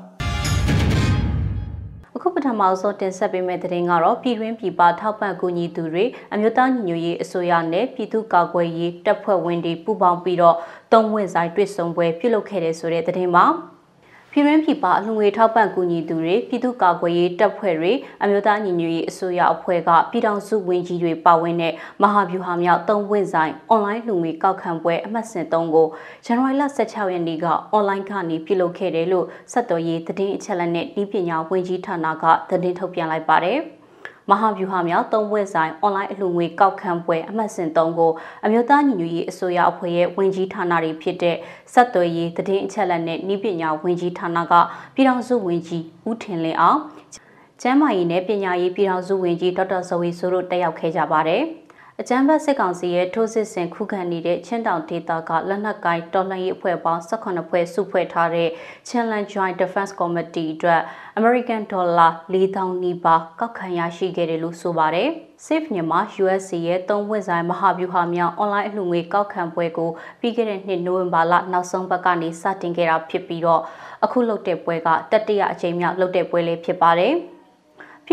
အခုပထမဆုံးတင်ဆက်ပေးမယ့်သတင်းကတော့ပြည်တွင်းပြည်ပထောက်ပံ့ကူညီသူတွေအမျိုးသားညီညွတ်ရေးအစိုးရနဲ့ပြည်သူ့ကာကွယ်ရေးတပ်ဖွဲ့ဝင်တွေပူးပေါင်းပြီးတော့သုံးဝင်ဆိုင်တွေ့ဆုံပွဲပြုလုပ်ခဲ့တဲ့ဆိုတဲ့သတင်းပါ ပြည်ရင်းပြည်ပအလှငွေထောက်ပံ့ကူညီသူတွေပြည်သူ့ကာကွယ်ရေးတပ်ဖွဲ့တွေအမျိုးသားညီညွတ်ရေးအစိုးရအဖွဲ့ကပြည်ထောင်စုဝန်ကြီးတွေပါဝင်တဲ့မဟာဗျူဟာမြောက်သုံးဝင့်ဆိုင်အွန်လိုင်းလူငွေကောက်ခံပွဲအမှတ်စဉ်3ကိုဇန်နဝါရီလ16ရက်နေ့ကအွန်လိုင်းကနေပြုလုပ်ခဲ့တယ်လို့စက်တော်ရေးသတင်းအချက်အလက်နဲ့ဤပညာဝန်ကြီးဌာနကသတင်းထုတ်ပြန်လိုက်ပါတယ်။ မဟာဗျူဟာမြောက်သုံးဝက်ဆိုင်အွန်လိုင်းအလှူငွေကောက်ခံပွဲအမှတ်စဉ်3ကိုအမျိုးသားညီညွတ်ရေးအစိုးရအဖွဲ့ရဲ့ဝင်ကြီးဌာနတွေဖြစ်တဲ့စက်သွေးရေးတည်င်းအချက်လက်နဲ့ဤပညာဝင်ကြီးဌာနကပြည်ထောင်စုဝင်ကြီးဦးထင်လင်းအောင်ကျမ်းမာရေးနဲ့ပညာရေးပြည်ထောင်စုဝင်ကြီးဒေါက်တာဇဝီဆိုတို့တက်ရောက်ခဲ့ကြပါတယ်။ အကြမ်းဖက်စစ်ကောင်စီရဲ့ထိုးစစ်ဆင်ခုခံနေတဲ့ချင်းတောင်ဒေသကလက်နက်ကိုင်တော်လှန်ရေးအဖွဲ့ပေါင်း18ဖွဲ့စုဖွဲ့ထားတဲ့ Challenge Joint Defense Committee အတွက် American Dollar 4000နီးပါးကောက်ခံရရှိခဲ့တယ်လို့ဆိုပါတယ်။ Safe မြန်မာ USC ရဲ့သုံးဝင်ဆိုင်မဟာဗျူဟာမြောက်အွန်လိုင်းအလှူငွေကောက်ခံပွဲကိုပြီးခဲ့တဲ့နှစ်နိုဝင်ဘာလနောက်ဆုံးပတ်ကနေစတင်ခဲ့တာဖြစ်ပြီးတော့အခုလုပ်တဲ့ပွဲကတတိယအကြိမ်မြောက်လုပ်တဲ့ပွဲလေးဖြစ်ပါတယ်။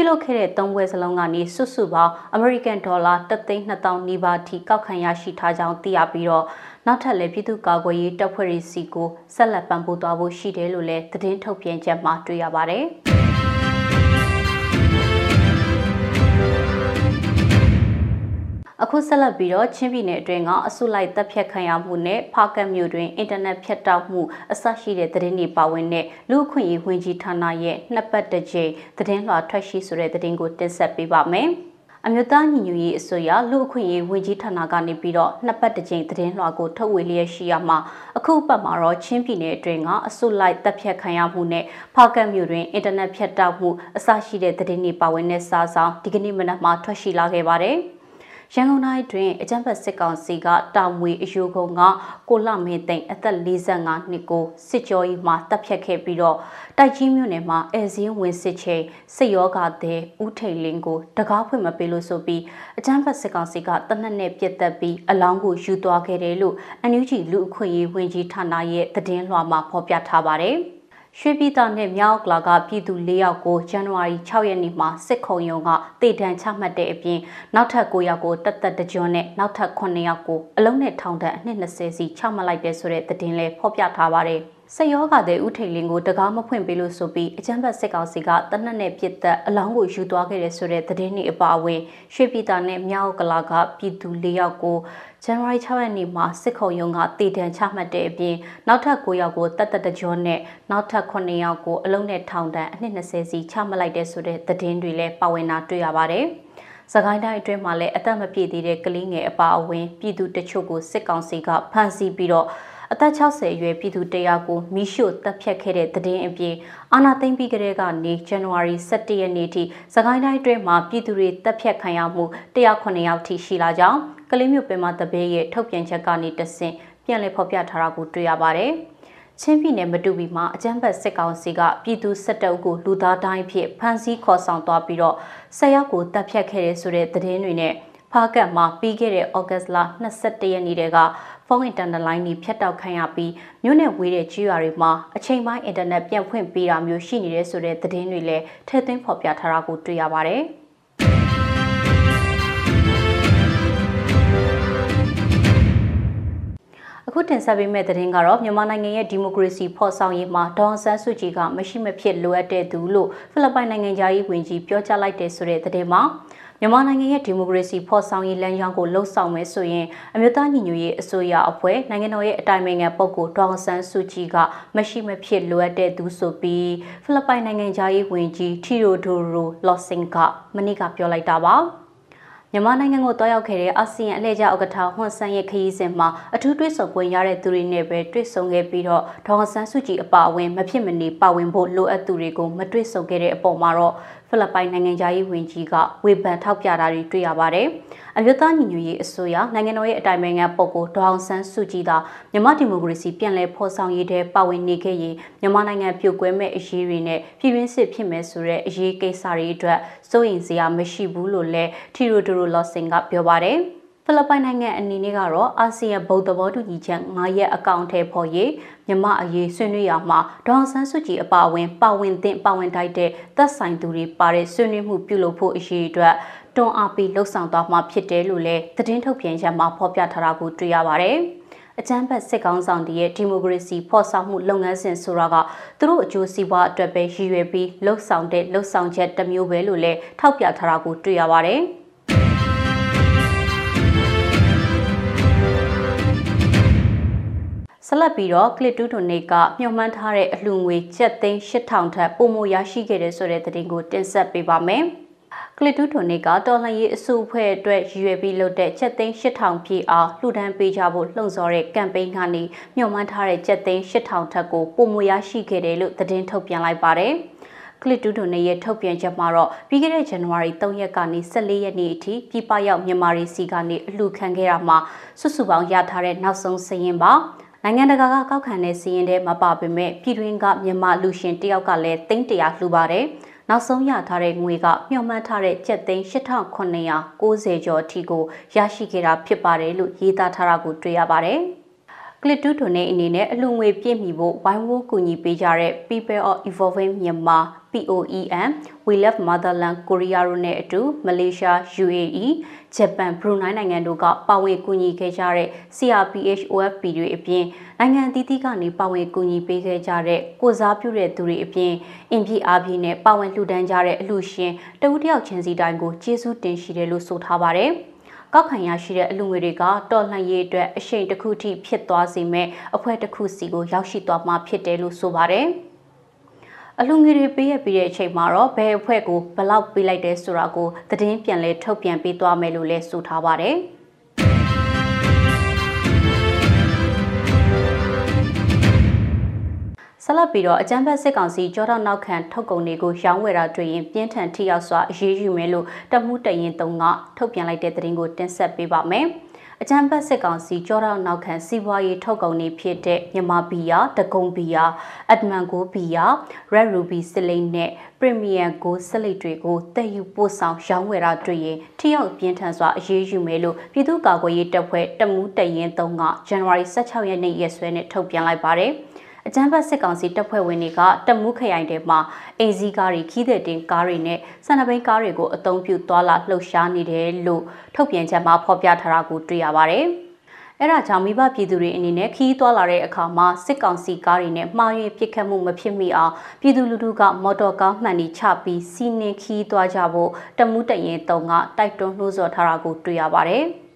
ပြုလုပ်ခဲ့တဲ့သုံးပွဲစလုံးကနေစုစုပေါင်း American Dollar 3,200နီးပါးထိကောက်ခံရရှိထားကြောင်းသိရပြီးတော့နောက်ထပ်လည်းပြည်သူ့ကာကွယ်ရေးတပ်ဖွဲ့တွေစီကိုဆက်လက်ပံ့ပိုးသွားဖို့ရှိတယ်လို့လည်းသတင်းထုတ်ပြန်ချက်မှာတွေ့ရပါတယ်။ အခုဆက်လက်ပြီးတော့ချင်းပြည်နယ်အတွင်းကအစုလိုက်တပ်ဖြတ်ခံရမှုနဲ့ဖားကတ်မြို့တွင်အင်တာနက်ဖြတ်တောက်မှုအဆရှိတဲ့သတင်းတွေပါဝင်တဲ့လူအခွင့်အရေးဝန်ကြီးဌာနရဲ့နှစ်ပတ်တစ်ကြိမ်သတင်းလွှာထွက်ရှိဆိုတဲ့သတင်းကိုတင်ဆက်ပေးပါမယ်။အမျိုးသားညီညွတ်ရေးအစိုးရလူအခွင့်အရေးဝန်ကြီးဌာနကနေပြီးတော့နှစ်ပတ်တစ်ကြိမ်သတင်းလွှာကိုထုတ်ဝေလျက်ရှိရမှာအခုပတ်မှာတော့ချင်းပြည်နယ်အတွင်းကအစုလိုက်တပ်ဖြတ်ခံရမှုနဲ့ဖားကတ်မြို့တွင်အင်တာနက်ဖြတ်တောက်မှုအဆရှိတဲ့သတင်းတွေပါဝင်တဲ့စာဆောင်ဒီကနေ့မနက်မှာထွက်ရှိလာခဲ့ပါတယ်။ ရန်ကုန်တိုင်းတွင်အကြမ်းဖက်စစ်ကောင်စီကတာမွေအယူကုံကကိုလမင်းသိန်းအသက်45နှစ်ကိုစစ်ကြောရေးမှာတပ်ဖြတ်ခဲ့ပြီးတော့တိုက်ကြီးမြို့နယ်မှာအဲစင်းဝင်စစ်ချိန်စစ်ရောဂါတဲ့ဦးထိန်လင်းကိုတကားဖွင့်မပေးလို့ဆိုပြီးအကြမ်းဖက်စစ်ကောင်စီကတနက်နဲ့ပြစ်တက်ပြီးအလောင်းကိုယူသွားခဲ့တယ်လို့ NUG လူအခွင့်အရေးဝန်ကြီးဌာနရဲ့သတင်းလွှာမှာဖော်ပြထားပါတယ်။ ရွှေပြည်သားနဲ့မြောက်ကလာကပြည်သူ၄ယောက်ကိုဇန်နဝါရီ6ရက်နေ့မှာစစ်ခုံရုံကတေတံချမှတ်တဲ့အပြင်နောက်ထပ်9ယောက်ကိုတတ်တတ်တကြွနဲ့နောက်ထပ်9ယောက်ကိုအလုံးနဲ့ထောင်ဒဏ်အနှစ်20စီချမှတ်လိုက်တဲ့ဆိုတဲ့သတင်းလေးဖော်ပြထားပါတယ်။ စက်ရောဂါတဲ့ဥထိန်လင်းကိုတကားမဖွင့်ပေးလို့ဆိုပြီးအကြမ်းဖက်စစ်ကောင်စီကတနက်နဲ့ပြစ်သက်အလောင်းကိုယူသွားခဲ့တဲ့ဆိုတဲ့သတင်းတွေအပါအဝင်ရွှေပြည်သားနဲ့မြောက်ကလာကပြည်သူ၄ယောက်ကိုဇန်နဝါရီ6ရက်နေ့မှာစစ်ခုံရုံးကတည်တံချမှတ်တဲ့အပြင်နောက်ထပ်9ယောက်ကိုတတ်တတကြောနဲ့နောက်ထပ်9ယောက်ကိုအလုံးနဲ့ထောင်ဒဏ်အနှစ်20စီချမှတ်လိုက်တဲ့ဆိုတဲ့သတင်းတွေလည်းပါဝင်တာတွေ့ရပါတယ်။စကိုင်းတိုင်းအတွင်းမှာလည်းအသက်မပြည့်သေးတဲ့ကလေးငယ်အပါအဝင်ပြည်သူတချို့ကိုစစ်ကောင်စီကဖမ်းဆီးပြီးတော့ အသက်60အရွယ်ပြည်သူတရာကိုမိရှို့တပ်ဖြတ်ခဲ့တဲ့သတင်းအပြင်အာနာသိမ့်ပြီးကလေးကနေဇန်နဝါရီ17ရက်နေ့ထိစကိုင်းတိုင်းအတွင်းမှာပြည်သူတွေတပ်ဖြတ်ခံရမှု109ယောက်ထိရှိလာကြောင်းကလေးမျိုးပင်မတပေးရဲ့ထုတ်ပြန်ချက်ကနေတဆင့်ပြန်လည်ဖော်ပြထားတာကိုတွေ့ရပါတယ်။ချင်းပြည်နယ်မတူပီမှာအကြမ်းဖက်စစ်ကောင်စီကပြည်သူစစ်တပ်ကိုလူသားတိုင်းဖြစ်ဖမ်းဆီးခေါ်ဆောင်သွားပြီးတော့ဆက်ရောက်ကိုတပ်ဖြတ်ခဲ့တဲ့ဆိုတဲ့သတင်းတွေနဲ့ဖားကတ်မှာပြီးခဲ့တဲ့ဩဂတ်လ22ရက်နေ့တည်းက ဖုန်းအင်တာနက်လိုင်းတွေဖြတ်တောက်ခံရပြီးမြို့နယ်ဝေးတဲ့ကြီးရွာတွေမှာအချိန်ပိုင်းအင်တာနက်ပြန်ဖွင့်ပေးတာမျိုးရှိနေတဲ့ဆိုတဲ့သတင်းတွေလည်းထည့်သွင်းဖော်ပြထားတာကိုတွေ့ရပါတယ်။အခုတင်ဆက်ပေးမယ့်သတင်းကတော့မြန်မာနိုင်ငံရဲ့ဒီမိုကရေစီဖော်ဆောင်ရေးမှာဒေါန်ဆန်းစုကြည်ကမရှိမဖြစ်လိုအပ်တဲ့သူလို့ဖိလစ်ပိုင်နိုင်ငံသားရေးဝန်ကြီးပြောကြားလိုက်တဲ့ဆိုတဲ့သတင်းမှာ မြန်မာနိုင်ငံရဲ့ဒီမိုကရေစီဖော်ဆောင်ရေးလမ်းကြောင်းကိုလှုပ်ဆောင်မယ်ဆိုရင်အမျိုးသားညီညွတ်ရေးအစိုးရအဖွဲ့နိုင်ငံတော်ရဲ့အတိုင်ပင်ခံပုဂ္ဂိုလ်ဒေါအောင်ဆန်းစုကြည်ကမရှိမဖြစ်လိုအပ်တဲ့သူဆိုပြီးဖိလစ်ပိုင်နိုင်ငံသားရေးဝန်ကြီးထီရိုဒိုရိုလော့စင်ကမနေ့ကပြောလိုက်တာပါမြန်မာနိုင်ငံကိုတွားရောက်ခဲ့တဲ့အာဆီယံအလှည့်ကျဥက္ကဋ္ဌဟွန်ဆန်ရဲ့ခရီးစဉ်မှာအထူးတွေ့ဆုံပွဲရတဲ့သူတွေနဲ့ပဲတွေ့ဆုံခဲ့ပြီးတော့ဒေါ်ဆန်းစုကြည်အပါအဝင်မဖြစ်မနေပါဝင်ဖို့လိုအပ်သူတွေကိုမတွေ့ဆုံခဲ့တဲ့အပေါ်မှာတော့ ဖိလစ်ပိုင်နိုင်ငံသားရေးဝန်ကြီးကဝေဖန်ထောက်ပြတာတွေတွေ့ရပါတယ်။အမျိုးသားညီညွတ်ရေးအစိုးရနိုင်ငံတော်ရဲ့အတိုင်ပင်ခံပုဂ္ဂိုလ်ဒေါအောင်ဆန်းစုကြည်သာမြန်မာဒီမိုကရေစီပြန်လည်ဖော်ဆောင်ရေးတဲ့ပါဝင်နေခဲ့ရင်မြန်မာနိုင်ငံပြိုကွဲမဲ့အရေးတွေနဲ့ပြည်တွင်းစစ်ဖြစ်မယ်ဆိုတဲ့အရေးကိစ္စတွေအတွက်စိုးရိမ်စရာမရှိဘူးလို့လည်းထီရိုဒိုရိုလော့စင်ကပြောပါတယ်။ ဖိလစ်ပိုင်နိုင်ငံအနေနဲ့ကတော့အာဆီယံဗုဒ္ဓဘောတူညီချက်9ရက်အကောင့်ထဲပေါ်ရေးမြမအရေးဆွေးနွေးရမှာဒေါန်ဆန်းစုကြည်အပါအဝင်ပါဝင်သင့်ပါဝင်တိုက်တဲ့သက်ဆိုင်သူတွေပါတဲ့ဆွေးနွေးမှုပြုလုပ်ဖို့အရေးအတွက်တွန်းအားပေးလှုံ့ဆော်သွားမှာဖြစ်တယ်လို့လည်းသတင်းထုတ်ပြန်ချက်မှာဖော်ပြထားတာကိုတွေ့ရပါတယ်။အကြမ်းဖက်စစ်ကောင်ဆောင်တရဲ့ဒီမိုကရေစီဖော်ဆောင်မှုလုပ်ငန်းစဉ်ဆိုတာကသူတို့အကျိုးစီးပွားအတွက်ပဲရည်ရွယ်ပြီးလှုပ်ဆောင်တဲ့လှုပ်ဆောင်ချက်တစ်မျိုးပဲလို့လည်းထောက်ပြထားတာကိုတွေ့ရပါတယ်။ ဆက်လက်ပြီးတော့ကလစ်တူးတိုနေကမျှော်မှန်းထားတဲ့အလှငွေချက်သိန်း8000ထပ်ပုံမရရှိခဲ့တဲ့ဆိုတဲ့သတင်းကိုတင်ဆက်ပေးပါမယ်။ကလစ်တူးတိုနေကတော်လှန်ရေးအစုအဖွဲ့အတွက်ရည်ရွယ်ပြီးလုပ်တဲ့ချက်သိန်း8000ပြည့်အားလှူဒန်းပေးကြဖို့လှုံ့ဆော်တဲ့ကမ်ပိန်းကနေမျှော်မှန်းထားတဲ့ချက်သိန်း8000ထပ်ကိုပုံမရရှိခဲ့တယ်လို့သတင်းထုတ်ပြန်လိုက်ပါတယ်။ကလစ်တူးတိုနေရဲ့ထုတ်ပြန်ချက်မှာတော့ပြီးခဲ့တဲ့ဇန်နဝါရီ3ရက်ကနေ14ရက်နေ့အထိပြည်ပရောက်မြန်မာပြည်စီကနေအလှခံခဲ့တာမှာစုစုပေါင်းရထားတဲ့နောက်ဆုံးစည်ရင်ပါ နိုင်ငံတကာကကောက်ခံတဲ့စီးရင်ထဲမပါပေမဲ့ပြည်တွင်းကမြန်မာလူရှင်တယောက်ကလည်းသိန်းတရာလှူပါတယ်။နောက်ဆုံးရထားတဲ့ငွေကမျှော်မှန်းထားတဲ့ကျပ်သိန်း8990ကျော်အထိကိုရရှိခဲ့တာဖြစ်ပါတယ်လို့ရေးသားထားတာကိုတွေ့ရပါတယ်။ကလစ်တူးထွန်နေအနေနဲ့အလူငွေပြည့်မီဖို့ဝိုင်းဝန်းကူညီပေးကြတဲ့ People of Evolving Myanmar POEM We Love Motherland Korea တို့နဲ့အတူမလေးရှား UAE ဂျပန်ဘရူနိုင်းနိုင်ငံတို့ကပါဝင်ကူညီခဲ့ကြတဲ့ CRPH OFP တွေအပြင်နိုင်ငံအသီးသီးကနေပါဝင်ကူညီပေးခဲ့ကြတဲ့ကိုစားပြုတဲ့သူတွေအပြင်အင်ပြည်အားဖြင့်နဲ့ပါဝင်လှူဒန်းကြတဲ့အလှရှင်တဦးတယောက်ချင်းစီတိုင်းကိုကျေးဇူးတင်ရှိတယ်လို့ဆိုထားပါတယ်။ကောက်ခံရရှိတဲ့အလူငွေတွေကတော်လှန်ရေးအတွက်အရှိန်တစ်ခုထိဖြစ်သွားစေမဲ့အဖွဲ့တစ်ခုစီကိုရောက်ရှိသွားမှာဖြစ်တယ်လို့ဆိုပါတယ်။ အလှငွေတွေပေးရပြီးတဲ့အချိန်မှာတော့ဘယ်အဖွဲ့ကိုဘလောက်ပေးလိုက်တယ်ဆိုတာကိုသတင်းပြန်လဲထုတ်ပြန်ပေးသွားမယ်လို့လည်းဆိုထားပါတယ်။ဆလပ်ပြီးတော့အကြမ်းဖက်စစ်ကောင်စီကြောတော့နောက်ခံထုတ်ကုန်တွေကိုရောင်းဝယ်တာတွေ့ရင်ပြင်းထန်ထိရောက်စွာအရေးယူမယ်လို့တမှုတရင်တုံကထုတ်ပြန်လိုက်တဲ့သတင်းကိုတင်ဆက်ပေးပါမယ်။ အကြံဖက်စစ်ကောင်စီကြောတော့နောက်ခံစီးပွားရေးထုတ်ကုန်တွေဖြစ်တဲ့မြန်မာဘီယာတကုံဘီယာအဒမန်ကိုဘီယာ Red Ruby စလိတ်နဲ့ Premium ကိုစလိတ်တွေကိုတက်ယူပို့ဆောင်ရောင်းဝယ်တာတွေ့ရင်ထိရောက်ပြင်းထန်စွာအရေးယူမယ်လို့ပြည်သူ့ကာကွယ်ရေးတပ်ဖွဲ့တမူးတရင်3ကဇန်နဝါရီ16ရက်နေ့ရက်စွဲနဲ့ထုတ်ပြန်လိုက်ပါတယ်။ အကြမ်းဖက်စစ်ကောင်စီတပ်ဖွဲ့ဝင်တွေကတမူးခရိုင်ထဲမှာအင်ဇီကားတွေခီးတဲ့တင်ကားတွေနဲ့ဆန္ဒပိန်ကားတွေကိုအသုံးပြုသွာလာလှုပ်ရှားနေတယ်လို့ထုတ်ပြန်ချက်မှာဖော်ပြထားတာကိုတွေ့ရပါတယ်။အဲ့ဒါကြောင့်မိဘပြည်သူတွေအနေနဲ့ခီးသွားလာတဲ့အခါမှာစစ်ကောင်စီကားတွေနဲ့မှားယွင်းပစ်ခတ်မှုမဖြစ်မိအောင်ပြည်သူလူထုကမော်တော်ကားမှန်ပြီးချပြီးစီးနင်းခီးသွားကြဖို့တမှုတရင်တုံကတိုက်တွန်းနှိုးဆော်ထားတာကိုတွေ့ရပါတယ်။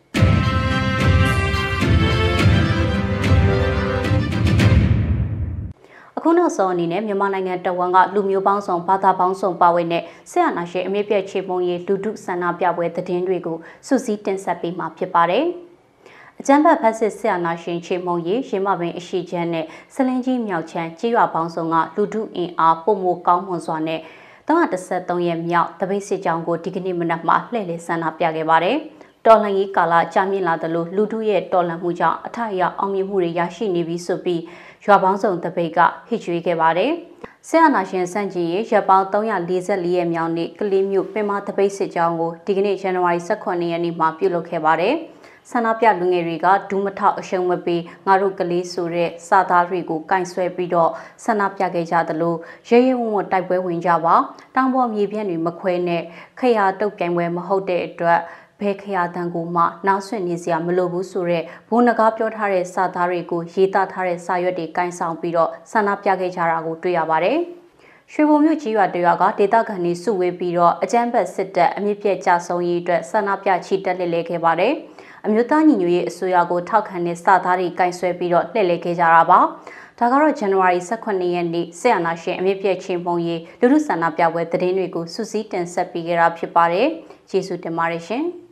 အခုနောက်ဆုံးအနေနဲ့မြန်မာနိုင်ငံတဝန်ကလူမျိုးပေါင်းစုံဘာသာပေါင်းစုံပါဝင်တဲ့ဆရာနာရှင်အမြင့်ပြည့်ချေပုံရေးလူထုဆန္ဒပြပွဲသတင်းတွေကိုစုစည်းတင်ဆက်ပေးမှာဖြစ်ပါတယ်။အကြမ်းဖက်ဖက်စစ်ဆရာနာရှင်ချေမုံရေးရင်းမပင်အရှိချမ်းနဲ့စလင်းကြီးမြောက်ချမ်းကြေးရွာပေါင်းစုံကလူထုအင်အားပုံမကောင်းမွန်စွာနဲ့313ရက်မြောက်တပိတ်စစ်ကြောင်းကိုဒီကနေ့မနက်မှာလှည့်လည်ဆန္ဒပြခဲ့ပါတယ်။တော်လှန်ရေးကာလကြာမြင့်လာသလိုလူထုရဲ့တော်လှန်မှုကြောင့်အထအရအောင်မြင်မှုတွေရရှိနေပြီဆိုပြီး ရွာပေါင်းစုံတပိတ်ကဟစ်ကြွေးခဲ့ပါတယ်။ဆရာနာရှင်စန့်ကြီးရဲ့ရပ်ပေါင်း344ရက်မြောက်နေ့ကလေးမျိုးပင်မတပိတ်စစ်ကြောင်းကိုဒီကနေ့ဇန်နဝါရီ18ရက်နေ့မှာပြုလုပ်ခဲ့ပါတယ်။ဆန္ဒပြလူငယ်တွေကဒူးမထောက်အရှုံးမပေးငါတို့ကလေးဆိုတဲ့စာသားတွေကိုကင်ဆွဲပြီးတော့ဆန္ဒပြခဲ့ကြသလိုရဲရဲဝံ့ဝံ့တိုက်ပွဲဝင်ကြပါတောင်ပေါ်မြေပြန့်တွေမခွဲနဲ့ခရတုတ်ပြိုင်ပွဲမဟုတ်တဲ့အတွက် ဘဲခရတန်ကိုမှနားဆွင့်နေစရာမလိုဘူးဆိုတော့ဘုံနဂါပြောထားတဲ့စာသားတွေကိုရေးသားထားတဲ့စာရွက်တွေကင်ဆောင်ပြီးတော့ဆန္ဒပြခဲ့ကြတာကိုတွေ့ရပါတယ်။ရွှေဘုံမြို့ကြီးရွာတရွာကဒေသခံတွေစုဝေးပြီးတော့အကြမ်းဖက်စစ်တပ်အမြင့်ပြတ်ကြဆုံးရေးအတွက်ဆန္ဒပြချီတက်လှည့်လည်ခဲ့ပါတယ်။အမျိုးသားညီညွတ်ရေးအစိုးရကိုထောက်ခံတဲ့စာသားတွေကင်ဆွဲပြီးတော့လှည့်လည်ခဲ့ကြတာပါ။ဒါကတော့ဇန်နဝါရီ18ရက်နေ့ဆက်အာနာရှင်အမြင့်ပြည့်ချင်းပုံရေးလူထုဆန္ဒပြပွဲသတင်းတွေကိုစုစည်းတင်ဆက်ပေးကြတာဖြစ်ပါတယ်။ကျေးဇူးတင်ပါတယ်ရှင်။